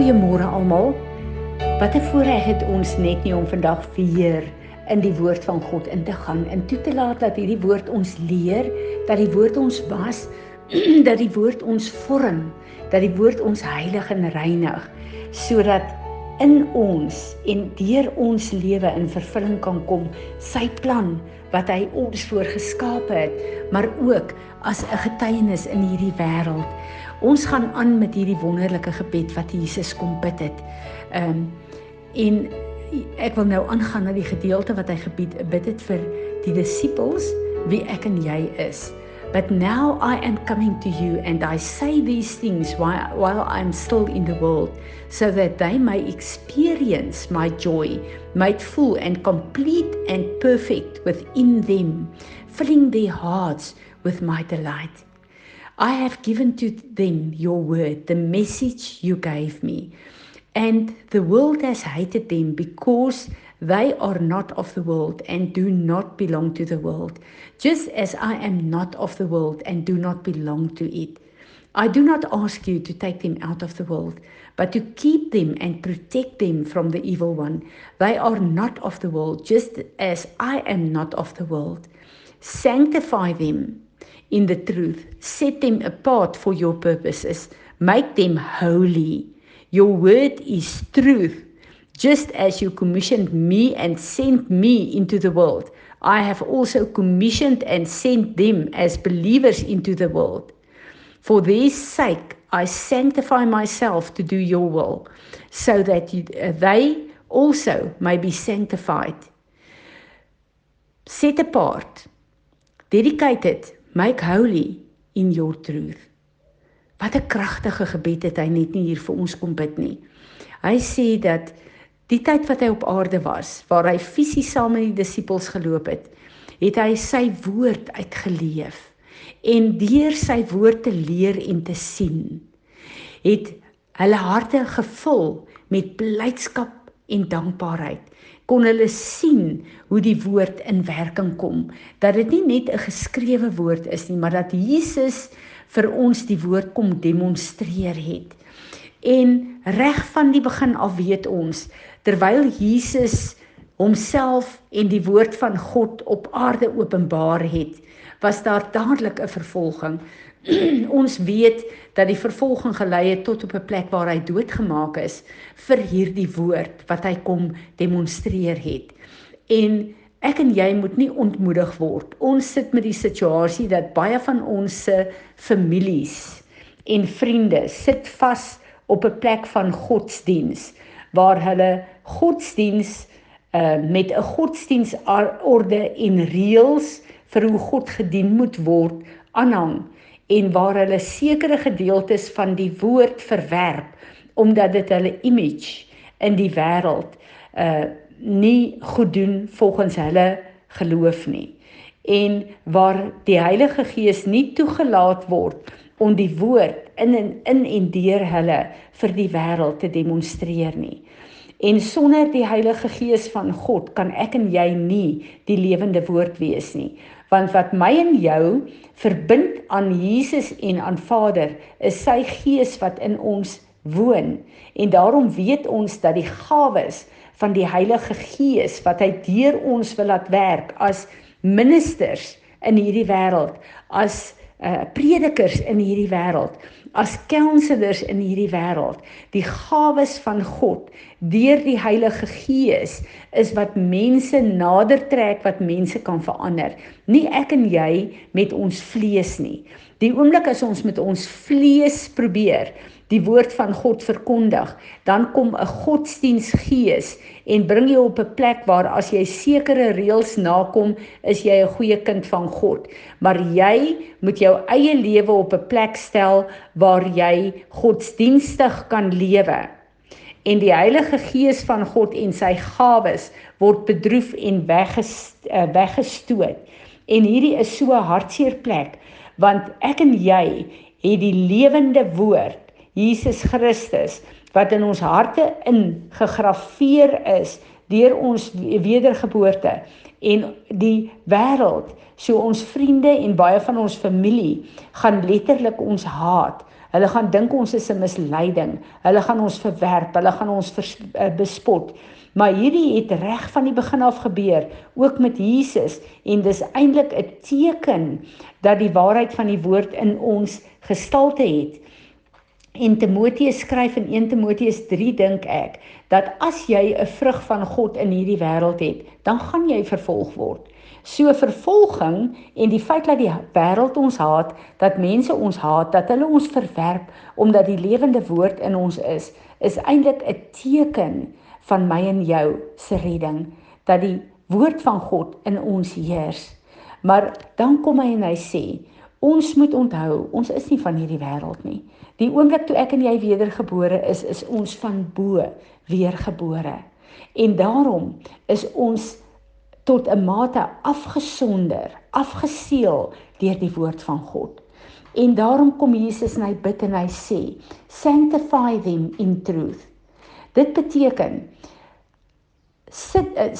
Goeiemôre almal. Wat 'n voorreg het ons net nie om vandag weer in die woord van God in te gaan en toe te laat dat hierdie woord ons leer, dat die woord ons was, dat die woord ons vorm, dat die woord ons heilig en reinig sodat in ons en deur ons lewe in vervulling kan kom sy plan wat hy ons voorgeskaap het, maar ook as 'n getuienis in hierdie wêreld. Ons gaan aan met hierdie wonderlike gebed wat Jesus kom bid het. Ehm um, en ek wil nou aangaan na die gedeelte wat hy gebied bid het vir die disippels wie ek en jy is. But now I am coming to you and I say these things while I'm still in the world so that they may experience my joy made full and complete and perfect within them filling their hearts with my delight. I have given to them your word, the message you gave me. And the world has hated them because they are not of the world and do not belong to the world, just as I am not of the world and do not belong to it. I do not ask you to take them out of the world, but to keep them and protect them from the evil one. They are not of the world, just as I am not of the world. Sanctify them in the truth. Set them apart for your purposes. Make them holy. Your word is truth. Just as you commissioned me and sent me into the world, I have also commissioned and sent them as believers into the world. For their sake, I sanctify myself to do your will, so that you, uh, they also may be sanctified. Set apart, dedicated Make holy in your truth. Wat 'n kragtige gebed het hy net nie hier vir ons kom bid nie. Hy sê dat die tyd wat hy op aarde was, waar hy fisies saam met die disippels geloop het, het hy sy woord uitgeleef en deur sy woord te leer en te sien, het hulle harte gevul met blydskap en dankbaarheid. Kon hulle sien hoe die woord in werking kom dat dit nie net 'n geskrewe woord is nie maar dat Jesus vir ons die woord kom demonstreer het. En reg van die begin af weet ons terwyl Jesus homself en die woord van God op aarde openbaar het was daar dadelik 'n vervolging ons weet dat die vervolging gelei het tot op 'n plek waar hy doodgemaak is vir hierdie woord wat hy kom demonstreer het. En ek en jy moet nie ontmoedig word. Ons sit met die situasie dat baie van ons se families en vriende sit vas op 'n plek van godsdiens waar hulle godsdiens uh met 'n godsdiensorde en reëls vir hoe God gedien moet word aanhang en waar hulle sekere gedeeltes van die woord verwerp omdat dit hulle image in die wêreld uh nie goed doen volgens hulle geloof nie. En waar die Heilige Gees nie toegelaat word om die woord in en in en deur hulle vir die wêreld te demonstreer nie. En sonder die Heilige Gees van God kan ek en jy nie die lewende woord wees nie want wat my en jou verbind aan Jesus en aan Vader is sy gees wat in ons woon en daarom weet ons dat die gawes van die Heilige Gees wat hy deur ons wil laat werk as ministers in hierdie wêreld as uh, predikers in hierdie wêreld as counselors in hierdie wêreld. Die gawes van God deur die Heilige Gees is wat mense nader trek, wat mense kan verander. Nie ek en jy met ons vlees nie. Die oomblik as ons met ons vlees probeer die woord van God verkondig, dan kom 'n godsdiensgees en bring jou op 'n plek waar as jy sekere reëls nakom, is jy 'n goeie kind van God. Maar jy moet jou eie lewe op 'n plek stel waar jy godsdienstig kan lewe. En die Heilige Gees van God en sy gawes word bedroef en eh, weggestoot. En hierdie is so 'n hartseer plek want ek en jy het die lewende woord Jesus Christus wat in ons harte ingegrafieer is deur ons wedergeboorte en die wêreld so ons vriende en baie van ons familie gaan letterlik ons haat Hulle gaan dink ons is 'n misleiding. Hulle gaan ons verwerp, hulle gaan ons vers, uh, bespot. Maar hierdie het reg van die begin af gebeur, ook met Jesus en dis eintlik 'n teken dat die waarheid van die woord in ons gestalte het. En Timoteus skryf in 1 Timoteus 3 dink ek dat as jy 'n vrug van God in hierdie wêreld het, dan gaan jy vervolg word. So vervolging en die feit dat die wêreld ons haat, dat mense ons haat, dat hulle ons verwerp omdat die lewende woord in ons is, is eintlik 'n teken van my en jou se redding dat die woord van God in ons heers. Maar dan kom hy en hy sê, ons moet onthou, ons is nie van hierdie wêreld nie. Die oomblik toe ek en jy wedergebore is, is ons van bo weergebore. En daarom is ons tot 'n mate afgesonder, afgeseël deur die woord van God. En daarom kom Jesus en hy bid en hy sê, sanctify them in truth. Dit beteken sit uh,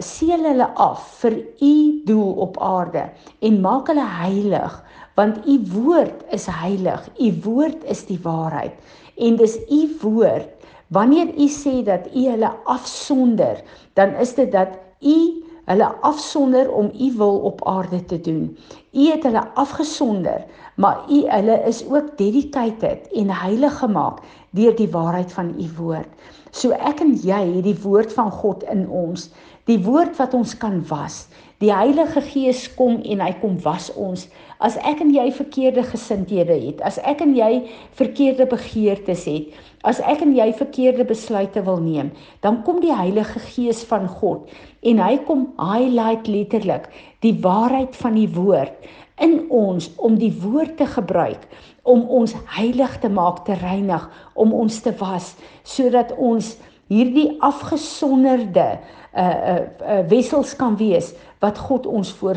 seël hulle af vir u doel op aarde en maak hulle heilig want u woord is heilig u woord is die waarheid en dis u woord wanneer u sê dat u hulle afsonder dan is dit dat u hulle afsonder om u wil op aarde te doen. U het hulle afgesonder maar u hulle is ook dedicated en heilig gemaak deur die waarheid van u woord So ek en jy het die woord van God in ons, die woord wat ons kan was. Die Heilige Gees kom en hy kom was ons. As ek en jy verkeerde gesindhede het, as ek en jy verkeerde begeertes het, as ek en jy verkeerde besluite wil neem, dan kom die Heilige Gees van God en hy kom highlight letterlik die waarheid van die woord in ons om die woord te gebruik om ons heilig te maak, te reinig, om ons te was sodat ons hierdie afgesonderde uh uh, uh wessels kan wees wat God ons uh,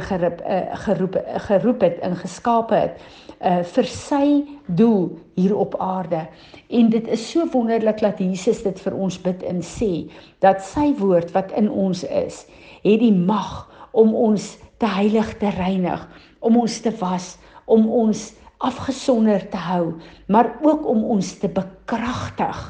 geroep uh, geroep het en geskape het uh vir sy doel hier op aarde. En dit is so wonderlik dat Jesus dit vir ons bid en sê dat sy woord wat in ons is, het die mag om ons te heilig te reinig, om ons te was, om ons afgesonder te hou, maar ook om ons te bekragtig.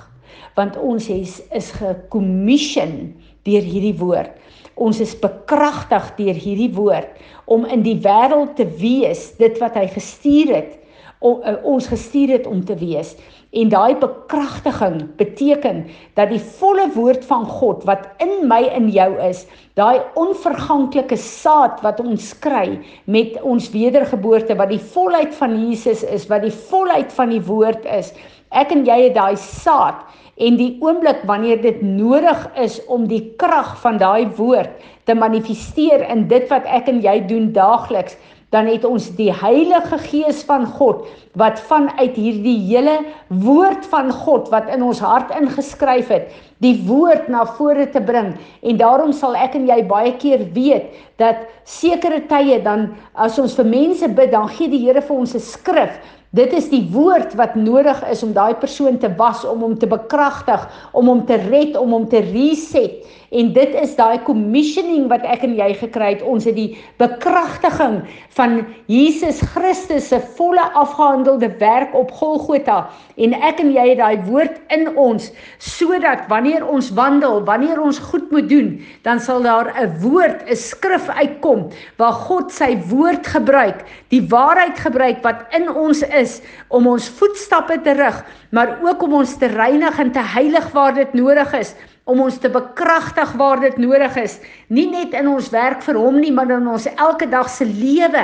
Want ons is is gekommission deur hierdie woord. Ons is bekragtig deur hierdie woord om in die wêreld te wees dit wat hy gestuur het om uh, ons gestuur het om te wees. En daai bekragtiging beteken dat die volle woord van God wat in my en jou is, daai onverganklike saad wat ons kry met ons wedergeboorte wat die volheid van Jesus is, wat die volheid van die woord is. Ek en jy het daai saad en die oomblik wanneer dit nodig is om die krag van daai woord te manifesteer in dit wat ek en jy doen daagliks dan het ons die Heilige Gees van God wat vanuit hierdie hele woord van God wat in ons hart ingeskryf het, die woord na vore te bring. En daarom sal ek en jy baie keer weet dat sekere tye dan as ons vir mense bid, dan gee die Here vir ons 'n skrif Dit is die woord wat nodig is om daai persoon te was, om hom te bekragtig, om hom te red, om hom te reset. En dit is daai commissioning wat ek en jy gekry het. Ons het die bekragtiging van Jesus Christus se volle afgehandelde werk op Golgotha en ek en jy het daai woord in ons sodat wanneer ons wandel, wanneer ons goed moet doen, dan sal daar 'n woord, 'n skrif uitkom waar God sy woord gebruik, die waarheid gebruik wat in ons is om ons voetstappe te rig, maar ook om ons te reinig en te heilig waar dit nodig is om ons te bekragtig waar dit nodig is, nie net in ons werk vir hom nie, maar in ons elke dag se lewe.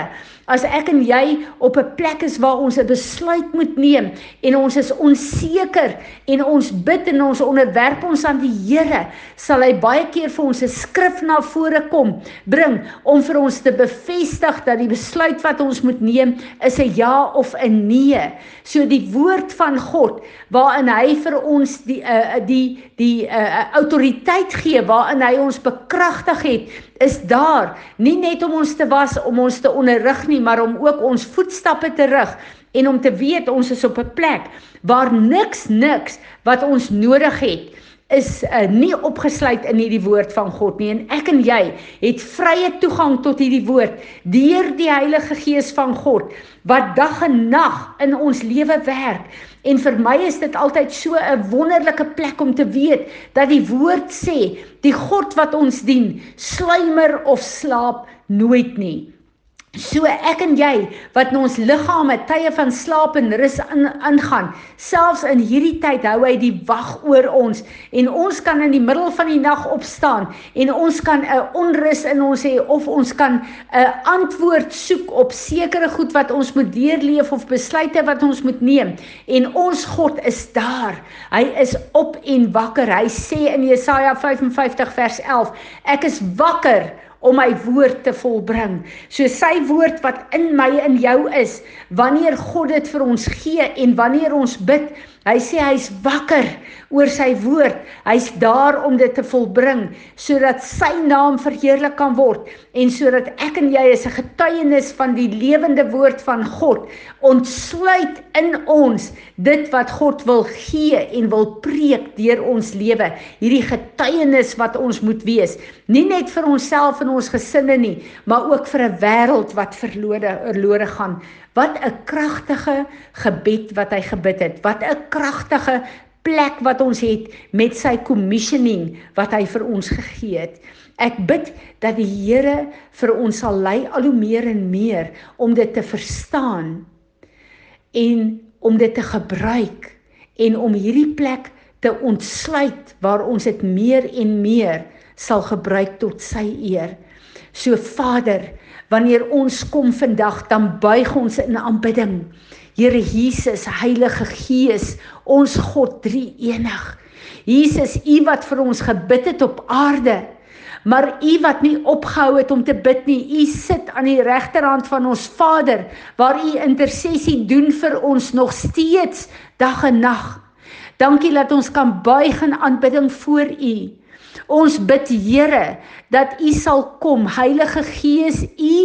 As ek en jy op 'n plek is waar ons 'n besluit moet neem en ons is onseker en ons bid en ons onderwerp ons aan die Here, sal hy baie keer vir ons 'n skrif na vore kom bring om vir ons te bevestig dat die besluit wat ons moet neem is 'n ja of 'n nee. So die woord van God waarin hy vir ons die uh, die die uh, autoriteit gee waarin hy ons bekragtig het, is daar nie net om ons te was, om ons te onderrig nie, maar om ook ons voetstappe te rig en om te weet ons is op 'n plek waar niks niks wat ons nodig het is uh, nie opgesluit in hierdie woord van God nie en ek en jy het vrye toegang tot hierdie woord deur die Heilige Gees van God wat dag en nag in ons lewe werk. En vir my is dit altyd so 'n wonderlike plek om te weet dat die woord sê, die God wat ons dien, sluimer of slaap nooit nie. So ek en jy wat in ons liggame tye van slaap en rus ingaan, selfs in hierdie tyd hou hy die wag oor ons en ons kan in die middel van die nag opstaan en ons kan 'n onrus in ons hê of ons kan 'n antwoord soek op sekere goed wat ons moet deurleef of besluite wat ons moet neem en ons God is daar. Hy is op en wakker. Hy sê in Jesaja 55 vers 11: Ek is wakker om my woord te volbring. So sy woord wat in my en jou is, wanneer God dit vir ons gee en wanneer ons bid, hy sê hy's wakker oor sy woord. Hy's daar om dit te volbring sodat sy naam verheerlik kan word en sodat ek en jy as 'n getuienis van die lewende woord van God ontsluit in ons dit wat God wil gee en wil preek deur ons lewe. Hierdie getuienis wat ons moet wees, nie net vir onsself en ons gesinne nie, maar ook vir 'n wêreld wat verlore verlore gaan. Wat 'n kragtige gebed wat hy gebid het. Wat 'n kragtige plek wat ons het met sy commissioning wat hy vir ons gegee het. Ek bid dat die Here vir ons sal lei al hoe meer en meer om dit te verstaan en om dit te gebruik en om hierdie plek te ontsluit waar ons dit meer en meer sal gebruik tot sy eer. So Vader, wanneer ons kom vandag, dan buig ons in aanbidding. Here Jesus, Heilige Gees, ons God drie-enig. Jesus, U wat vir ons gebid het op aarde, maar U wat nie opgehou het om te bid nie. U sit aan die regterhand van ons Vader waar U intersessie doen vir ons nog steeds dag en nag. Dankie dat ons kan buig in aanbidding voor U. Ons bid Here dat U sal kom, Heilige Gees, U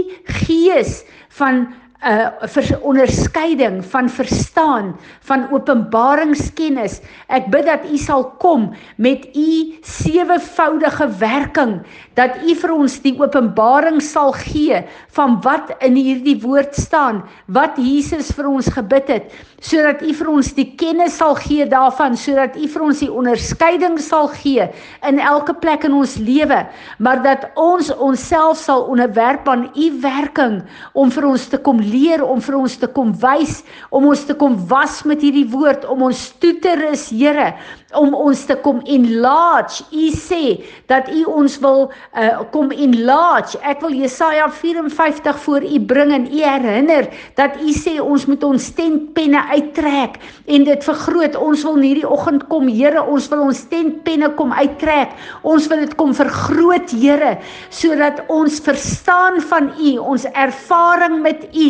Gees van 'n uh, onderskeiding van verstaan van openbaringskennis. Ek bid dat U sal kom met U sewevoudige werking dat U vir ons die openbaring sal gee van wat in hierdie woord staan, wat Jesus vir ons gebid het, sodat U vir ons die kennis sal gee daarvan, sodat U vir ons die onderskeiding sal gee in elke plek in ons lewe, maar dat ons onsself sal onderwerp aan U werking om vir ons te kom leer om vir ons te kom wys, om ons te kom was met hierdie woord, om ons toe te rus, Here, om ons te kom enlarge. U sê dat u ons wil uh, kom enlarge. Ek wil Jesaja 54 voor u bring en u herinner dat u sê ons moet ons tentpenne uittrek en dit vergroot. Ons wil hierdie oggend kom, Here, ons wil ons tentpenne kom uittrek. Ons wil dit kom vergroot, Here, sodat ons verstaan van u, ons ervaring met u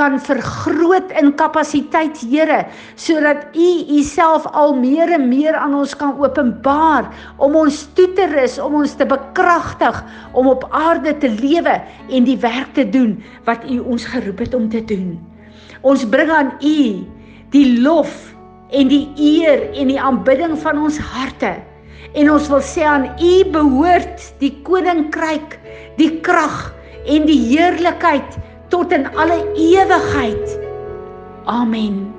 kan vergroot in kapasiteit, Here, sodat u u self al meer en meer aan ons kan openbaar om ons toe te rus, om ons te bekragtig om op aarde te lewe en die werk te doen wat U ons geroep het om te doen. Ons bring aan U die lof en die eer en die aanbidding van ons harte. En ons wil sê aan U behoort die koninkryk, die krag en die heerlikheid tot in alle ewigheid. Amen.